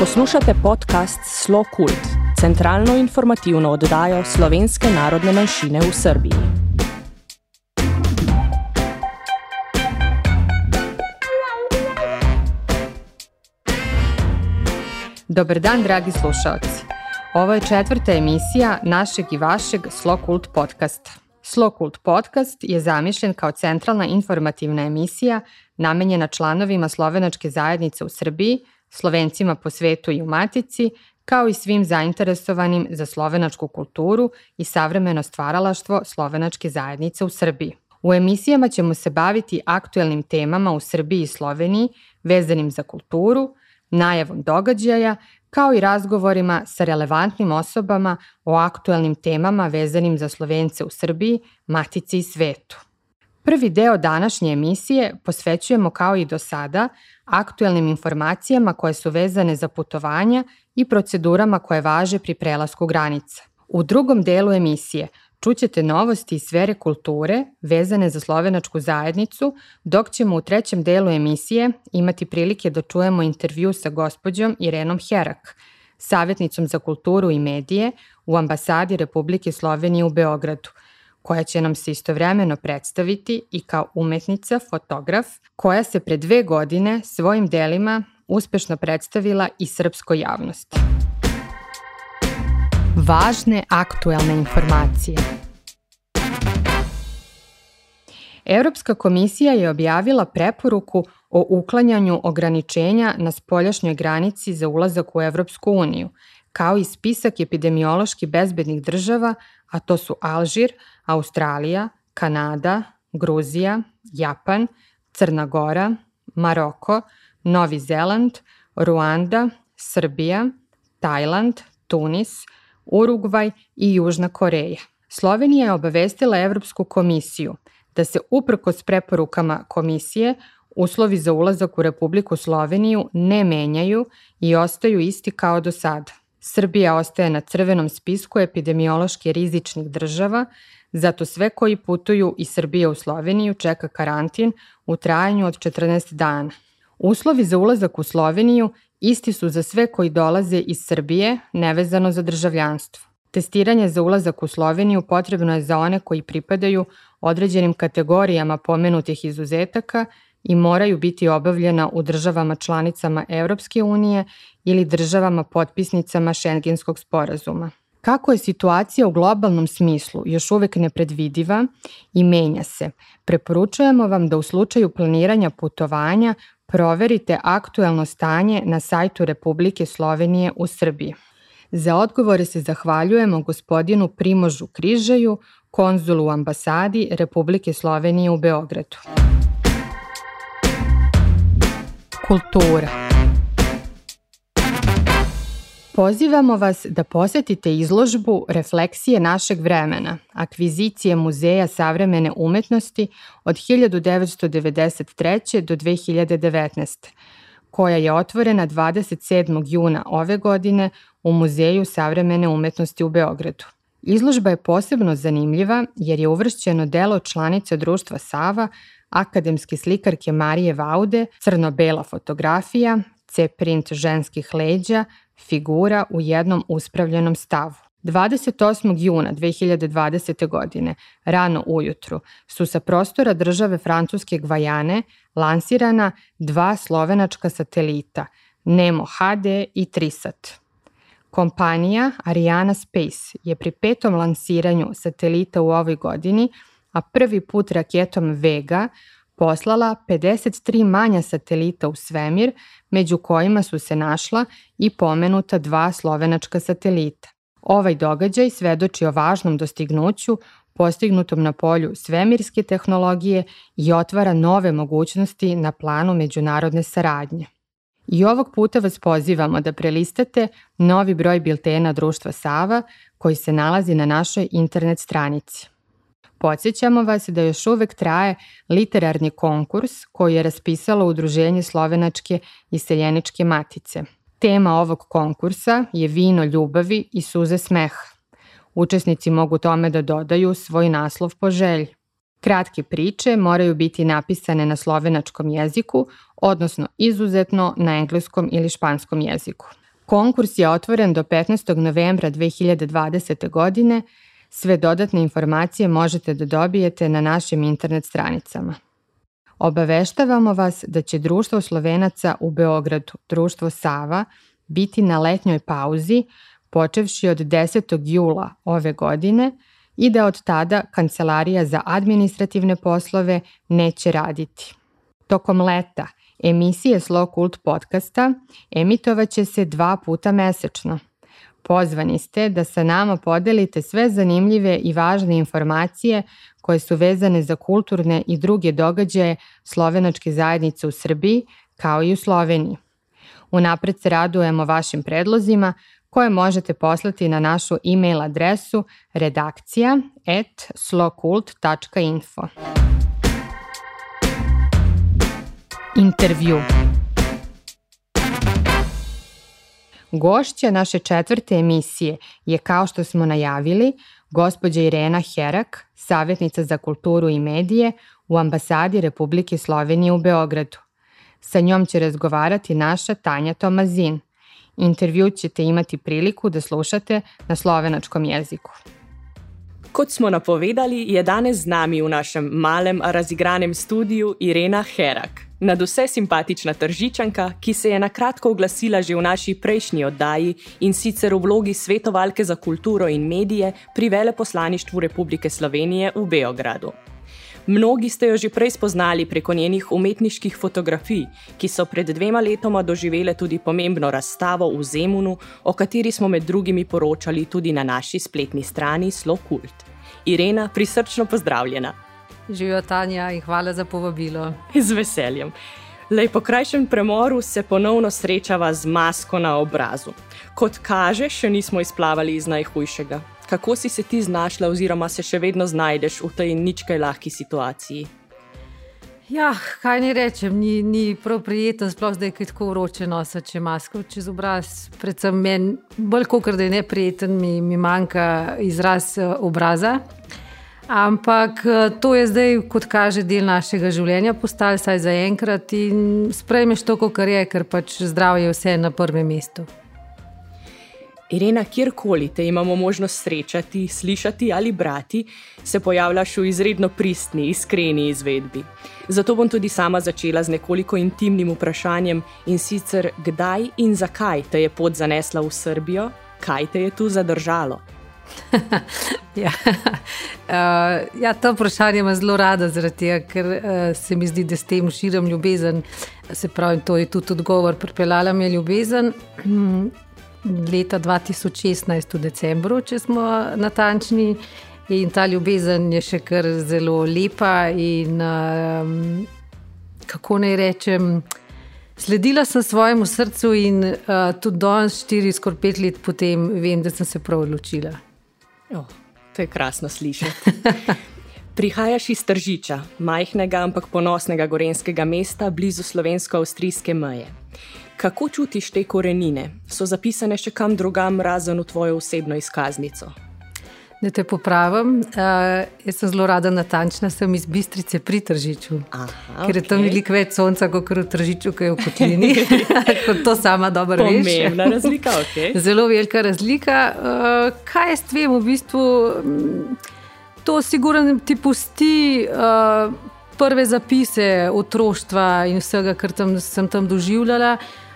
Poslušate podcast Slo Kult, centralno informativno oddajo slovenske narodne manjšine v Srbiji. Dobar dan, dragi slušalci. Ovo je četvrta emisija našeg i vašeg Slo Kult podcasta. Slo Kult podcast je zamišljen kao centralna informativna emisija namenjena članovima slovenačke zajednice u Srbiji – Slovencima po svetu i u Matici, kao i svim zainteresovanim za slovenačku kulturu i savremeno stvaralaštvo slovenačke zajednice u Srbiji. U emisijama ćemo se baviti aktuelnim temama u Srbiji i Sloveniji vezanim za kulturu, najavom događaja, kao i razgovorima sa relevantnim osobama o aktuelnim temama vezanim za Slovence u Srbiji, Matici i svetu. Prvi deo današnje emisije posvećujemo kao i do sada aktuelnim informacijama koje su vezane za putovanja i procedurama koje važe pri prelasku granica. U drugom delu emisije čućete novosti iz sfere kulture vezane za slovenačku zajednicu, dok ćemo u trećem delu emisije imati prilike da čujemo intervju sa gospođom Irenom Herak, savjetnicom za kulturu i medije u ambasadi Republike Slovenije u Beogradu, koja će nam se istovremeno predstaviti i kao umetnica, fotograf, koja se pre dve godine svojim delima uspešno predstavila i srpskoj javnosti. Važne aktuelne informacije Evropska komisija je objavila preporuku o uklanjanju ograničenja na spoljašnjoj granici za ulazak u Evropsku uniju, kao i spisak epidemiološki bezbednih država, a to su Alžir, Australija, Kanada, Gruzija, Japan, Crna Gora, Maroko, Novi Zeland, Ruanda, Srbija, Tajland, Tunis, Urugvaj i Južna Koreja. Slovenija je obavestila Evropsku komisiju da se uprkos preporukama komisije uslovi za ulazak u Republiku Sloveniju ne menjaju i ostaju isti kao do sada. Srbija ostaje na crvenom spisku epidemiološki rizičnih država, zato sve koji putuju iz Srbije u Sloveniju čeka karantin u trajanju od 14 dana. Uslovi za ulazak u Sloveniju isti su za sve koji dolaze iz Srbije, nevezano za državljanstvo. Testiranje za ulazak u Sloveniju potrebno je za one koji pripadaju određenim kategorijama pomenutih izuzetaka i moraju biti obavljena u državama članicama Evropske unije ili državama potpisnicama Šengenskog sporazuma. Kako je situacija u globalnom smislu još uvek nepredvidiva i menja se, preporučujemo vam da u slučaju planiranja putovanja proverite aktuelno stanje na sajtu Republike Slovenije u Srbiji. Za odgovore se zahvaljujemo gospodinu Primožu Križaju, konzulu u ambasadi Republike Slovenije u Beogradu. Kultura Pozivamo vas da posetite izložbu Refleksije našeg vremena, akvizicije Muzeja savremene umetnosti od 1993. do 2019. koja je otvorena 27. juna ove godine u Muzeju savremene umetnosti u Beogradu. Izložba je posebno zanimljiva jer je uvršćeno delo članice društva Sava, akademske slikarke Marije Vaude, crno-bela fotografija, C-print ženskih leđa, figura u jednom uspravljenom stavu. 28. juna 2020. godine, rano ujutru, su sa prostora države Francuske Gvajane lansirana dva slovenačka satelita, Nemo HD i Trisat. Kompanija Ariana Space je pri petom lansiranju satelita u ovoj godini, a prvi put raketom Vega poslala 53 manja satelita u svemir, među kojima su se našla i pomenuta dva slovenačka satelita. Ovaj događaj svedoči o važnom dostignuću postignutom na polju svemirske tehnologije i otvara nove mogućnosti na planu međunarodne saradnje. I ovog puta vas pozivamo da prelistate novi broj biltena Društva Sava koji se nalazi na našoj internet stranici. Podsjećamo vas da još uvek traje literarni konkurs koji je raspisalo Udruženje Slovenačke i Seljeničke matice. Tema ovog konkursa je vino ljubavi i suze smeha. Učesnici mogu tome da dodaju svoj naslov po želji. Kratke priče moraju biti napisane na slovenačkom jeziku, odnosno izuzetno na engleskom ili španskom jeziku. Konkurs je otvoren do 15. novembra 2020. godine. Sve dodatne informacije možete da dobijete na našim internet stranicama. Obaveštavamo vas da će Društvo Slovenaca u Beogradu, Društvo Sava, biti na letnjoj pauzi počevši od 10. jula ove godine i da od tada Kancelarija za administrativne poslove neće raditi. Tokom leta emisije Slow Cult podcasta emitovaće se dva puta mesečno. Pozvani ste da sa nama podelite sve zanimljive i važne informacije koje su vezane za kulturne i druge događaje slovenačke zajednice u Srbiji kao i u Sloveniji. Unapred se radujemo vašim predlozima koje možete poslati na našu e-mail adresu redakcija at slowcult.info. Intervju Gošća naše četvrte emisije je, kao što smo najavili, gospođa Irena Herak, savjetnica za kulturu i medije u ambasadi Republike Slovenije u Beogradu. Sa njom će razgovarati naša Tanja Tomazin – Intervju ćete imati priliku da slušate na slovenačkom jeziku. Kot smo napovedali, je danes z nami v našem malem, razigranem studiu Irena Herak, nad vse simpatična tržičanka, ki se je na kratko oglasila že v naši prejšnji oddaji in sicer v vlogi svetovalke za kulturo in medije pri veleposlaništvu Republike Slovenije v Beogradu. Mnogi ste jo že prej spoznali preko njenih umetniških fotografij, ki so pred dvema letoma doživele tudi pomembno razstavo v Zemunu, o kateri smo med drugimi poročali tudi na naši spletni strani Slokult. Irena, prisrčno pozdravljena. Živijo Tanja in hvala za povabilo. Z veseljem. Lej po krajšem premoru se ponovno srečava z masko na obrazu. Kot kaže, še nismo izplavali iz najhujšega kako si se ti znašla, oziroma se še vedno znajdeš v tej ničkaj lahki situaciji? Ja, kaj ne rečem, ni, ni prav prijeten, sploh zdaj, ki je tako vroče nositi masko čez obraz. Predvsem meni, bolj kot da je neprijeten, mi, mi manjka izraz eh, obraza. Ampak eh, to je zdaj, kot kaže, del našega življenja, postal saj za enkrat in sprejmeš to, kar je, ker pač zdravje je vse na prvem mestu. Irena, kjerkoli te imamo možnost srečati, slišati ali brati, se pojavljaš v izredno pristni, iskreni izvedbi. Zato bom tudi sama začela z nekoliko intimnim vprašanjem in sicer, kdaj in zakaj te je pot zanesla v Srbijo, kaj te je tu zadržalo. ja. Uh, ja, to vprašanje imam zelo rada, tega, ker uh, se mi zdi, da s tem širim ljubezen. Se pravi, to je tudi odgovor, pripeljala mi je ljubezen leta 2016, v decembru, če smo natančni. In ta ljubezen je še kar zelo lepa. In, um, kako naj rečem, sledila sem svojemu srcu, in uh, tudi danes, štiri, skoraj pet let potem, vem, da sem se prav odločila. Oh, to je krasno slišati. Prihajaš iz Tržiča, majhnega, ampak ponosnega gorenskega mesta blizu slovensko-avstrijske meje. Kako čutiš te korenine? So zapisane še kam drugam, razen v tvojo osebno izkaznico? Da te popravim, uh, jaz sem zelo rada natančna, sem iz Bistrice pri Tržiču. Aha, ker je tam okay. veliko več sonca, kot v Tržiču, ki je v Kotlini. kot to sama dobro veš. Pomembna razlika, ok. Zelo velika razlika. Uh, kaj jaz tvem, v bistvu, to sigurno ti pusti. Uh, Prve zapise otroštva in vsega, kar tam, sem tam doživljala,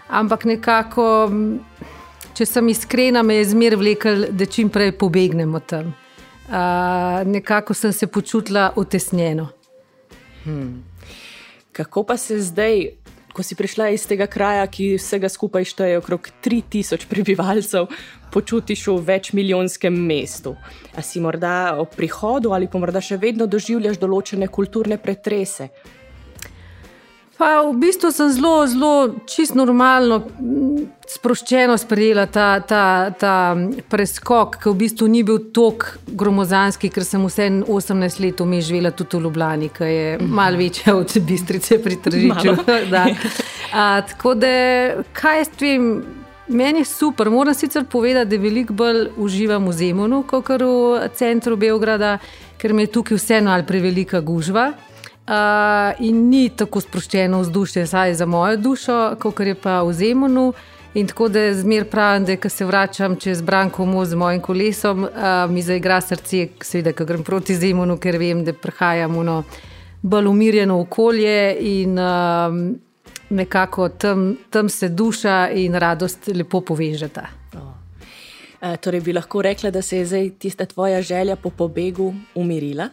ampak nekako, če sem iskrena, me je zmeraj vlekel, da čim prej pobegnemo tam. Uh, nekako sem se počutila utesnjeno. Hmm. Kako pa se zdaj, ko si prišla iz tega kraja, ki vsega skupaj šteje okrog 3000 prebivalcev, počutiš v večmilijonskem mestu? A si morda ob prihodu ali pa morda še vedno doživljaš določene kulturne pretrese? Pa v bistvu sem zelo, zelo čisto normalno, sproščeno sprejela ta, ta, ta preskok, ki v bistvu ni bil tako gromozanski, ker sem vse 18 let vmes živela tudi v Ljubljani, ki je malo večja od Bistrice pri Tržiču. tako da, kaj jaz vem, meni je super. Moram sicer povedati, da veliko bolj uživam v Zemunu, kot v centru Beograda, ker mi je tukaj vseeno ali prevelika gužva. Uh, in ni tako sproščeno vzdušje, saj za mojo dušo, kot je pa v Zemunu. In tako da zmer pravim, da ko se vračam čez Branko most z mojim kolesom, uh, mi zaigra srce, seveda, ko grem proti Zemunu, ker vem, da prihajam v no, bolj umirjeno okolje in uh, nekako tam, tam se duša in radost lepo povežeta. E, torej, bi lahko rekla, da se je zdaj tista tvoja želja po pobegu umirila?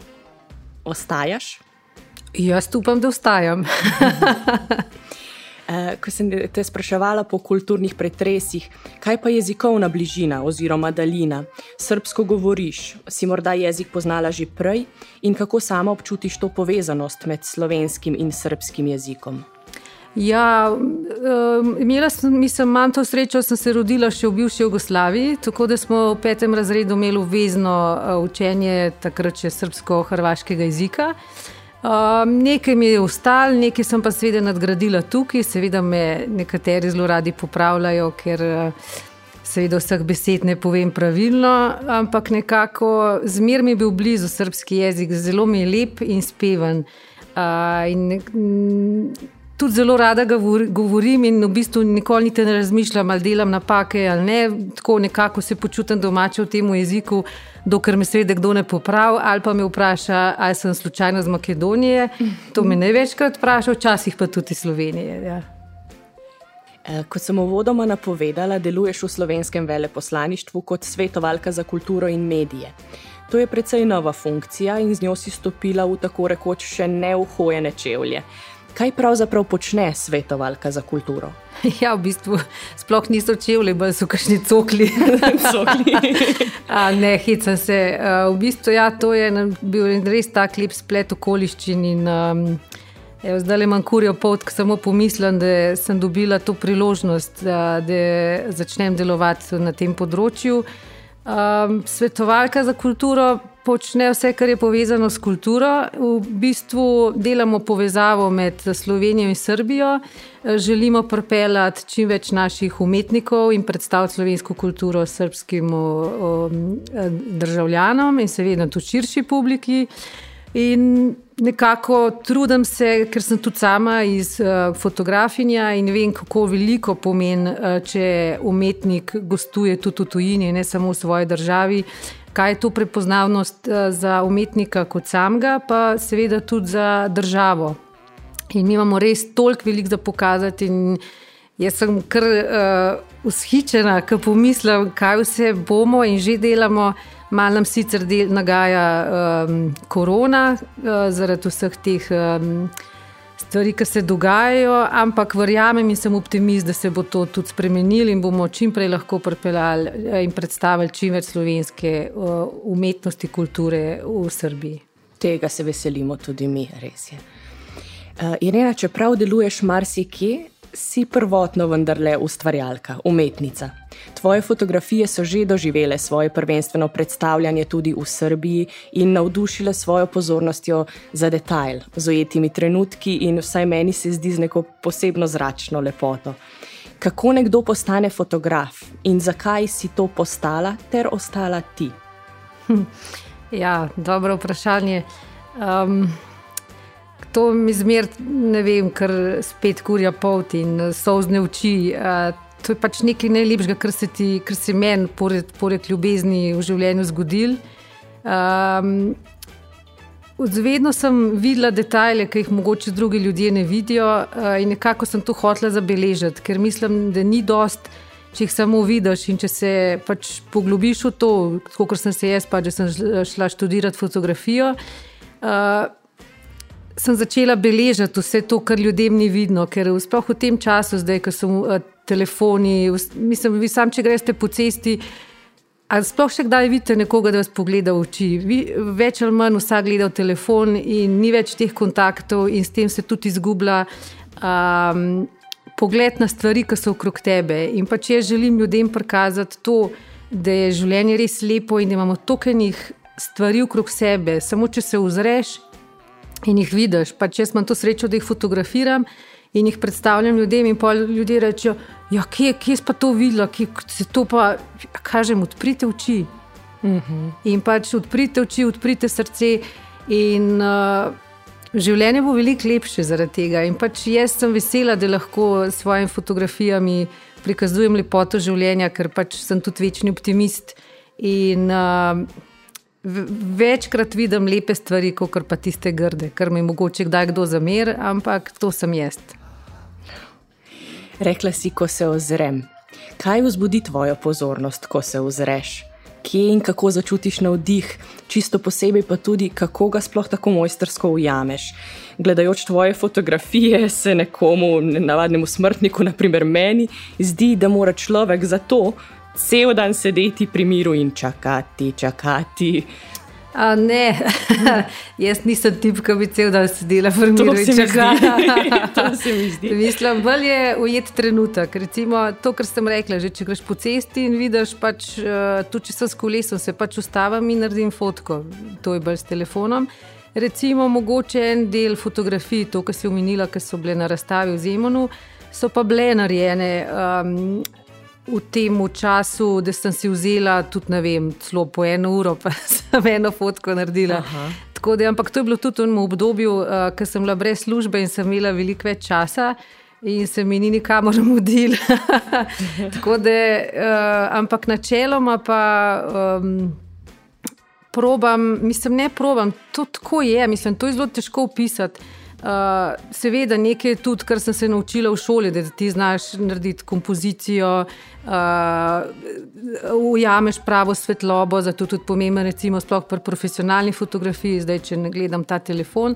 Ostajaš? Jaz upam, da ostajam. Eh, ko sem te spraševala po kulturnih pretresih, kaj pa jezikovna bližina oziroma daljina? Srbsko govoriš, si morda jezik poznala že prej in kako sama občutiš to povezanost med slovenskim in srpskim jezikom? Ja, imela sem, mislim, manj to srečo, sem se rodila še v bivši Jugoslaviji, tako da smo v petem razredu imeli obvezno uh, učenje takrat še srpsko-hrvaškega jezika. Um, nekaj mi je ostalo, nekaj sem pa seveda nadgradila tukaj, seveda me nekateri zelo radi popravljajo, ker uh, seveda vseh besed ne povem pravilno, ampak nekako zmer mi je bil blizu srpski jezik, zelo mi je lep in speven. Uh, in, tudi zelo rada govorim in v bistvu nikoli ne razmišljam, ali delam napake ali ne. Tako nekako se počutim domače v tem jeziku, dokler me seveda kdo ne popravi ali pa me vpraša, ali sem slučajno iz Makedonije. To me največkrat vpraša, včasih pa tudi iz Slovenije. Ja. E, kot sem uvodoma napovedala, deluješ v slovenskem veleposlaništvu kot svetovalka za kulturo in medije. To je precej nova funkcija in z njo si stopila v tako rekoč še neuhojene čevlje. Kaj pravzaprav počne svetovalka za kulturo? Ja, v bistvu sploh niso čevlji, bolj so kašni cokli. ne, hecam se. V bistvu, ja, to je bil res tak lep splet okoliščin. In, um, evo, zdaj le manj kurijo pot, samo pomislim, da sem dobila to priložnost, da, da začnem delovati na tem področju. Um, svetovalka za kulturo počne vse, kar je povezano s kulturo. V bistvu delamo povezavo med Slovenijo in Srbijo. Želimo pripeljati čim več naših umetnikov in predstaviti slovensko kulturo srpskim državljanom in seveda tudi širši publiki. In nekako trudim se, ker sem tudi sama iz uh, fotografinja in vem, kako veliko pomeni, uh, če umetnik gostuje tudi v tujini, ne samo v svoji državi. Kaj je to prepoznavnost uh, za umetnika kot samega, pa seveda tudi za državo. In mi imamo res toliko velik za pokazati. Jaz sem kar uh, ushičena, ko pomislim, kaj vse bomo in že delamo. Mal nam sicer del nagaja um, korona, uh, zaradi vseh teh um, stvari, ki se dogajajo, ampak verjamem in sem optimist, da se bo to tudi spremenilo in bomo čim prej lahko pripeljali uh, in predstavili čim več slovenske uh, umetnosti, kulture v Srbiji. Tega se veselimo tudi mi, res je. Uh, Irena, čeprav deluješ marsikje, si prvotno vendarle ustvarjalka, umetnica. Tvoje fotografije so že doživele svoje prvenstveno predstavljanje tudi v Srbiji in navdušile svojo pozornostjo za detajl, z ojetimi trenutki in vsaj meni se zdi z neko posebno zračno lepoto. Kako nekdo postane fotograf in zakaj si to postala ter ostala ti? Hm. Ja, dobro vprašanje. Um, to mi zmer, ne vem, ker spet kurja pot in sozne oči. Uh, to je pač nekaj najlepšega, kar se ti, kar se meni, pored, pored ljubezni v življenju, zgodil. Um, Vedno sem videla detajle, ki jih mogoče drugi ljudje ne vidijo, uh, in nekako sem to hotela zabeležiti, ker mislim, da ni dost, če jih samo vidiš in če se pač poglobiš v to, kot sem se jaz, pa že sem šla študirati fotografijo. Uh, sem začela beležiti vse to, kar ljudem ni vidno, ker sploh v tem času, zdaj, ko so uh, telefoni, mislim, vi sam, če greste po cesti. Ali sploh še kdaj vidite nekoga, da vas pogleda v oči? Vi, več ali manj vsak gleda v telefon in ni več teh kontaktov, in s tem se tudi izgublja um, pogled na stvari, ki so okrog tebe. In pa če želim ljudem prikazati to, da je življenje res lepo in da imamo tokenih stvari okrog sebe, samo če se ozreš in jih vidiš. Pa če imam to srečo, da jih fotografiram in jih predstavljam ljudem, in pa ljudje rečejo, ja, kje, kje pa to videla, kje se to pa, kažem, odprite oči. Uh mhm. -huh. In pač odprite oči, odprite srce. In uh, življenje bo veliko lepše zaradi tega. In pač jaz sem vesela, da lahko s svojimi fotografijami prikazujem lepoto življenja, ker pač sem tudi večni optimist. In uh, večkrat vidim lepe stvari, kot pa tiste grde, kar mi mogoče kdaj kdo zamer, ampak to sem jaz. Rekla si, ko se ozrem. Kaj vzbudi tvojo pozornost, ko se ozreš? Kje in kako začutiš navdih, čisto posebej pa tudi, kako ga sploh tako mojstersko ujameš. Gledajoč tvoje fotografije, se nekomu, navadnemu smrtniku, naprimer meni, zdi, da mora človek za to cel dan sedeti pri miru in čakati, čakati. A ne, jaz nisem tip, ki bi cel dan sedela v miru in čakala. mi. Mislim, bolj je ujet trenutek. Recimo to, kar sem rekla, že če greš po cesti in vidiš, pač, uh, tu če sem s kolesom, se pač ustavim in naredim fotko. To je bolj s telefonom. Recimo, mogoče en del fotografij, to, kar si omenila, ki so bile na razstavi v Zemunu, so pa bile narejene. Um, v tem času, da sem si vzela tudi, ne vem, celo po eno uro, pa sem eno fotko naredila. Da, ampak to je bilo tudi v tem obdobju, uh, eh, ko sem bila brez službe in sem imela veliko več časa. In se mi ni nikamor mudil. Tako da, uh, ampak načeloma pa um, probam, mislim, ne probam, to tako je, mislim, to je zelo težko opisati. Uh, seveda, nekaj tudi, kar sem se naučila v šoli, da ti znaš narediti kompozicijo, uh, ujameš pravo svetlobo, zato tudi pomembno, recimo, sploh pri profesionalni fotografiji, zdaj, če ne gledam ta telefon.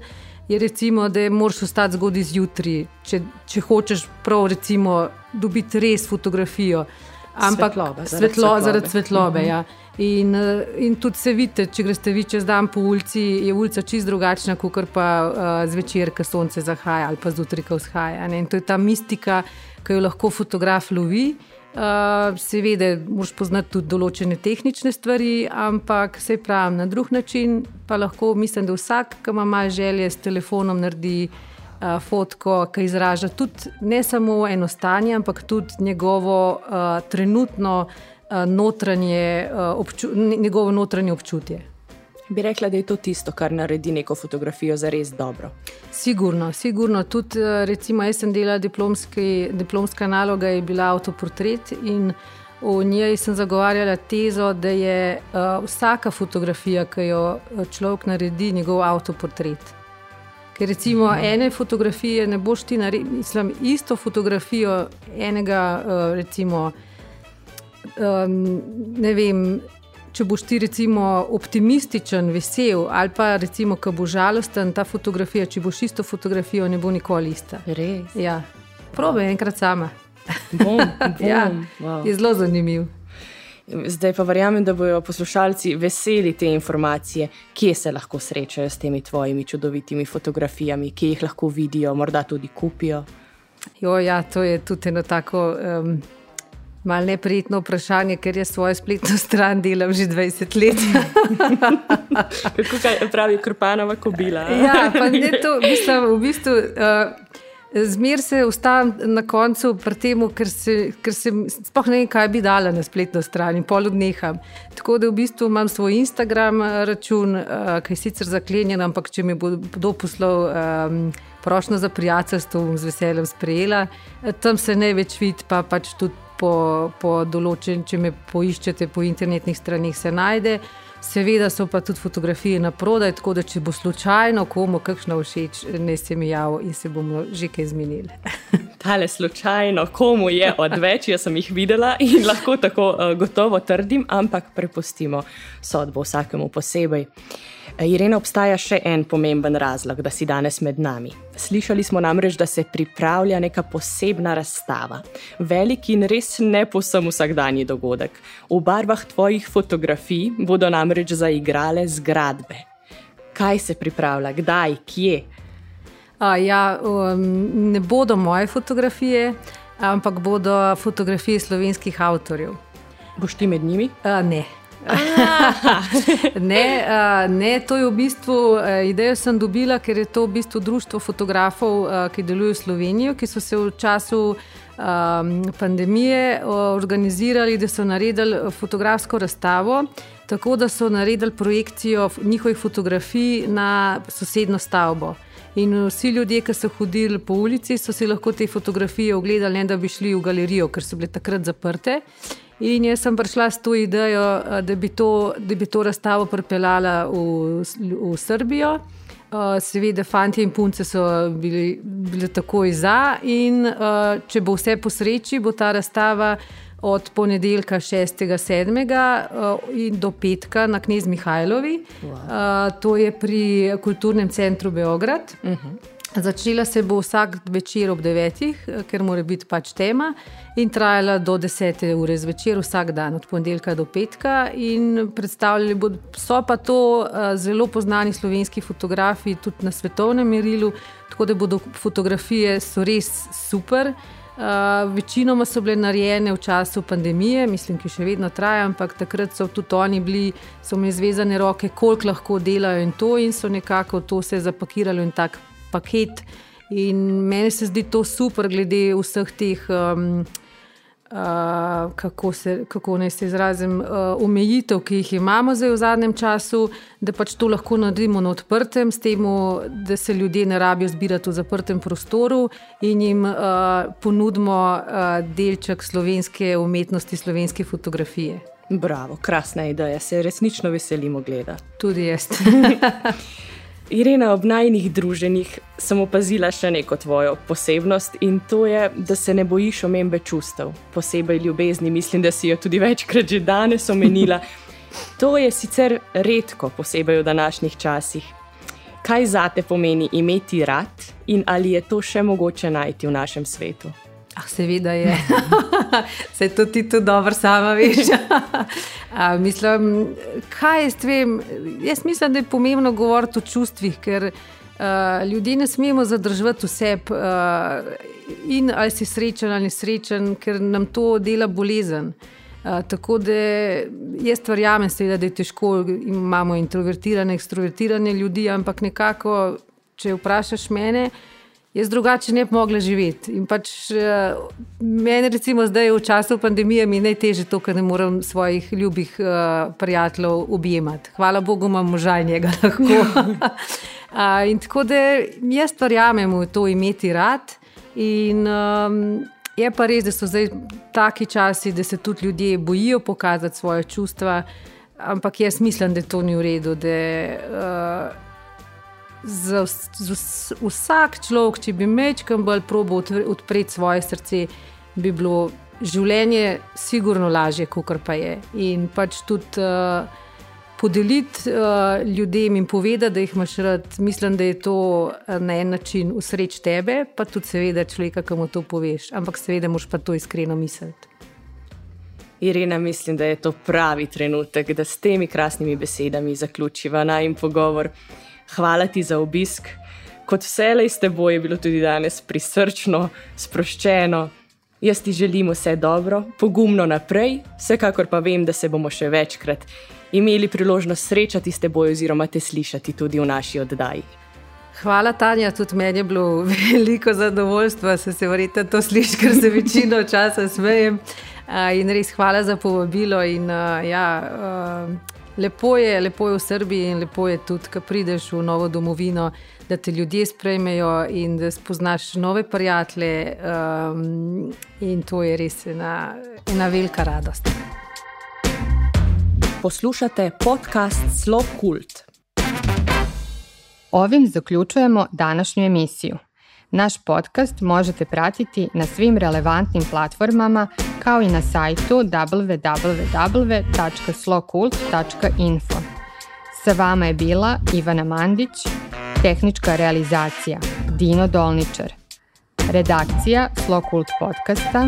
Je recimo, da moraš ostati zgodaj zjutraj, če, če hočeš prav, recimo, dobiti res fotografijo. Ampak svetlobe, zaradi svetlobe. Zaradi svetlobe uh -huh. ja. In, eh, in tudi se vidite, če greste vi čez dan po ulici, je ulica čist drugačna, kot pa uh, zvečer, ko sonce zahaja ali pa zjutraj, ko vzhaja. Ne? In to je ta mistika, ki jo lahko fotograf lovi. Uh, seveda, moraš poznati tudi določene tehnične stvari, ampak se pravi na drug način. Pa lahko mislim, da vsak, ki ima malo želje s telefonom, naredi uh, fotko, ki izraža tudi ne samo eno stanje, ampak tudi njegovo uh, trenutno. Eh, notranje, eh, obču, njegovo notranje občutje. Bi rekla, da je to tisto, kar naredi neko fotografijo za res dobro. Sigurno, sigurno. Tudi, eh, recimo, jaz sem delala diplomski, diplomska naloga, je bila avtoportret in v njej sem zagovarjala tezo, da je uh, vsaka fotografija, ki jo človek naredi, njegov avtoportret. Ker recimo mhm. ene fotografije ne boš ti naredil, mislim, isto fotografijo enega, uh, recimo um, ne vem. Če boš ti recimo optimističen, vesel, ali pa recimo, ko bo žalosten, ta fotografija, če boš isto fotografijo, ne bo nikoli ista. Res. Ja. Probe enkrat sama. Bom, bom. ja. wow. Je zelo zanimiv. Zdaj pa verjamem, da bodo poslušalci veseli te informacije, kje se lahko srečajo s temi tvojimi čudovitimi fotografijami, kje jih lahko vidijo, morda tudi kupijo. Jo, ja, to je tudi eno tako. Um, Mal neprijetno vprašanje, ker jaz svojo spletno stran delam že 20 let. Kako pravi Krpanova kobila? ja, pa ne to, mislim, v bistvu. Uh, Zmer se ustavim na koncu, temu, ker, se, ker se sploh ne vem, kaj bi dala na spletno stran, in pol odneham. Tako da v bistvu imam svoj Instagram račun, uh, ki je sicer zaklenjen, ampak če mi bo kdo poslal um, prošlo za prijateljstvo, bom z veseljem sprejela. Tam se največ vidi, pa pač tudi po, po določen, če me poiščete po internetnih stranih, se najde. Seveda so pa tudi fotografije na prodaj, tako da če bo slučajno komu kakšno všeč, ne se mi javi in se bomo že kaj zmenili. Tale slučajno, komu je odveč, jaz sem jih videla in lahko tako uh, gotovo trdim, ampak prepustimo sodbo vsakemu posebej. Irena, obstaja še en pomemben razlog, da si danes med nami. Slišali smo namreč, da se pripravlja neka posebna razstava. Velik in res ne posem vsakdanji dogodek. V barvah tvojih fotografij bodo namreč zaigrale zgradbe. Kaj se pripravlja, kdaj, kje? A, ja, um, ne bodo moje fotografije, ampak bodo fotografije slovenskih avtorjev. Boš ti med njimi? A, ne. ne, uh, ne, to je v bistvu uh, idejo, sem dobila, ker je to v bistvu društvo fotografov, uh, ki delujejo v Sloveniji, ki so se v času um, pandemije uh, organizirali, da so naredili fotografsko razstavo tako da so naredili projekcijo njihovih fotografij na sosedno stavbo. In vsi ljudje, ki so hodili po ulici, so si lahko te fotografije ogledali, ne da bi šli v galerijo, ker so bile takrat zaprte. In jaz sem prišla s to idejo, da bi to, da bi to razstavo pripeljala v, v Srbijo. Seveda, fanti in punce so bili, bili takoj za, in če bo vse po sreči, bo ta razstava od ponedeljka 6.7. do petka na Knez Mihajlovi. Wow. To je pri Kulturnem centru Beograd. Uh mhm. -huh. Začela se bo vsak večer ob 9, ker mora biti pač tema, in trajala do 10. ure zvečer, vsak dan, od ponedeljka do petka. Predstavljali bodo, so pa to uh, zelo znani slovenski fotografi, tudi na svetovnem merilu, tako da bodo fotografije res super. Uh, večinoma so bile narejene v času pandemije, mislim, ki še vedno traja, ampak takrat so tudi oni bili, so mi zvezane roke, koliko lahko delajo in to, in so nekako to vse zapakirali v tak paket. In meni se zdi to super, glede vseh teh. Um, kako, se, kako naj se izrazim, uh, omejitev, ki jih imamo zdaj v zadnjem času, da pač to lahko naredimo na odprtem, s tem, da se ljudje ne rabijo zbirati v zaprtem prostoru in jim uh, ponudimo uh, delček slovenske umetnosti, slovenske fotografije. Bravo, krasna ideja, se resnično veselimo gledati. Tudi jaz. Irena, ob najnih druženjih sem opazila še neko tvojo posebnost in to je, da se ne bojiš omembe čustev, posebej ljubezni. Mislim, da si jo tudi večkrat že danes omenila. To je sicer redko, posebej v današnjih časih. Kaj za te pomeni imeti rad in ali je to še mogoče najti v našem svetu? Ah, seveda je. Se to ti tudi dobro sama veš. A, mislim, kaj jaz vem? Jaz mislim, da je pomembno govoriti o čustvih, ker uh, ljudi ne smemo zadržati vse. Uh, in ali si srečen ali nesrečen, ker nam to dela bolezen. Uh, tako da jaz verjamem, da je težko, imamo introvertirane, ekstrovertirane ljudi, ampak nekako, če vprašaš mene, uh, jaz drugače ne bi mogla živeti. In pač uh, meni, recimo, zdaj v času pandemije, mi je najtežje to, ker ne morem svojih ljubih uh, prijateljev objemati. Hvala Bogu, imam moža in njega lahko. uh, in tako da jaz verjamem v to imeti rad. In, um, Je pa res, da so zdaj taki časi, da se tudi ljudje bojijo pokazati svoje čustva, ampak jaz mislim, da to ni v redu. Da, uh, za, za vsak človek, če bi mečkam bolj probo odpreti svoje srce, bi bilo življenje sigurno lažje, kot pa je. In pač tudi uh, podeliti uh, ljudem in povedati, da jih imaš rad, mislim, da je to uh, na en način usreč tebe, pa tudi seveda človeka, ki mu to poveš. Ampak seveda moš pa to iskreno misliti. Irina, mislim, da je to pravi trenutek, da s temi krasnimi besedami zaključiva naj in pogovor. Hvala ti za obisk. Kot vselej s teboj je bilo tudi danes prisrčno, sproščeno. Jaz ti želim vse dobro, pogumno naprej, vsekakor pa vem, da se bomo še večkrat imeli priložnost srečati s teboj oziroma te slišati tudi v naši oddaji. Hvala, Tanja, tudi meni je bilo veliko zadovoljstva, da se verjete to sliši, ker se večino časa smejem. In res hvala za povabilo. In, ja, Lepo je, lepo je v Srbiji in lepo je tudi, ko prideš v novo domovino, da te ljudje sprejmejo in da spoznaš nove prijatelje. Um, in to je res ena, ena velika radost. Poslušate podcast Slow Cult. Ovim zaključujemo današnjo emisijo. Naš podcast možete pratiti na svim relevantnim platformama kao i na sajtu www.slocult.info. Sa vama je bila Ivana Mandić, tehnička realizacija Dino Dolničar, redakcija Slokult podcasta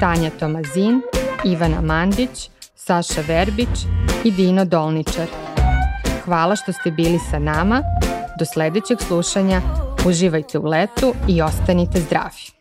Tanja Tomazin, Ivana Mandić, Saša Verbić i Dino Dolničar. Hvala što ste bili sa nama. Do sledećeg slušanja Uživajte u letu i ostanite zdravi.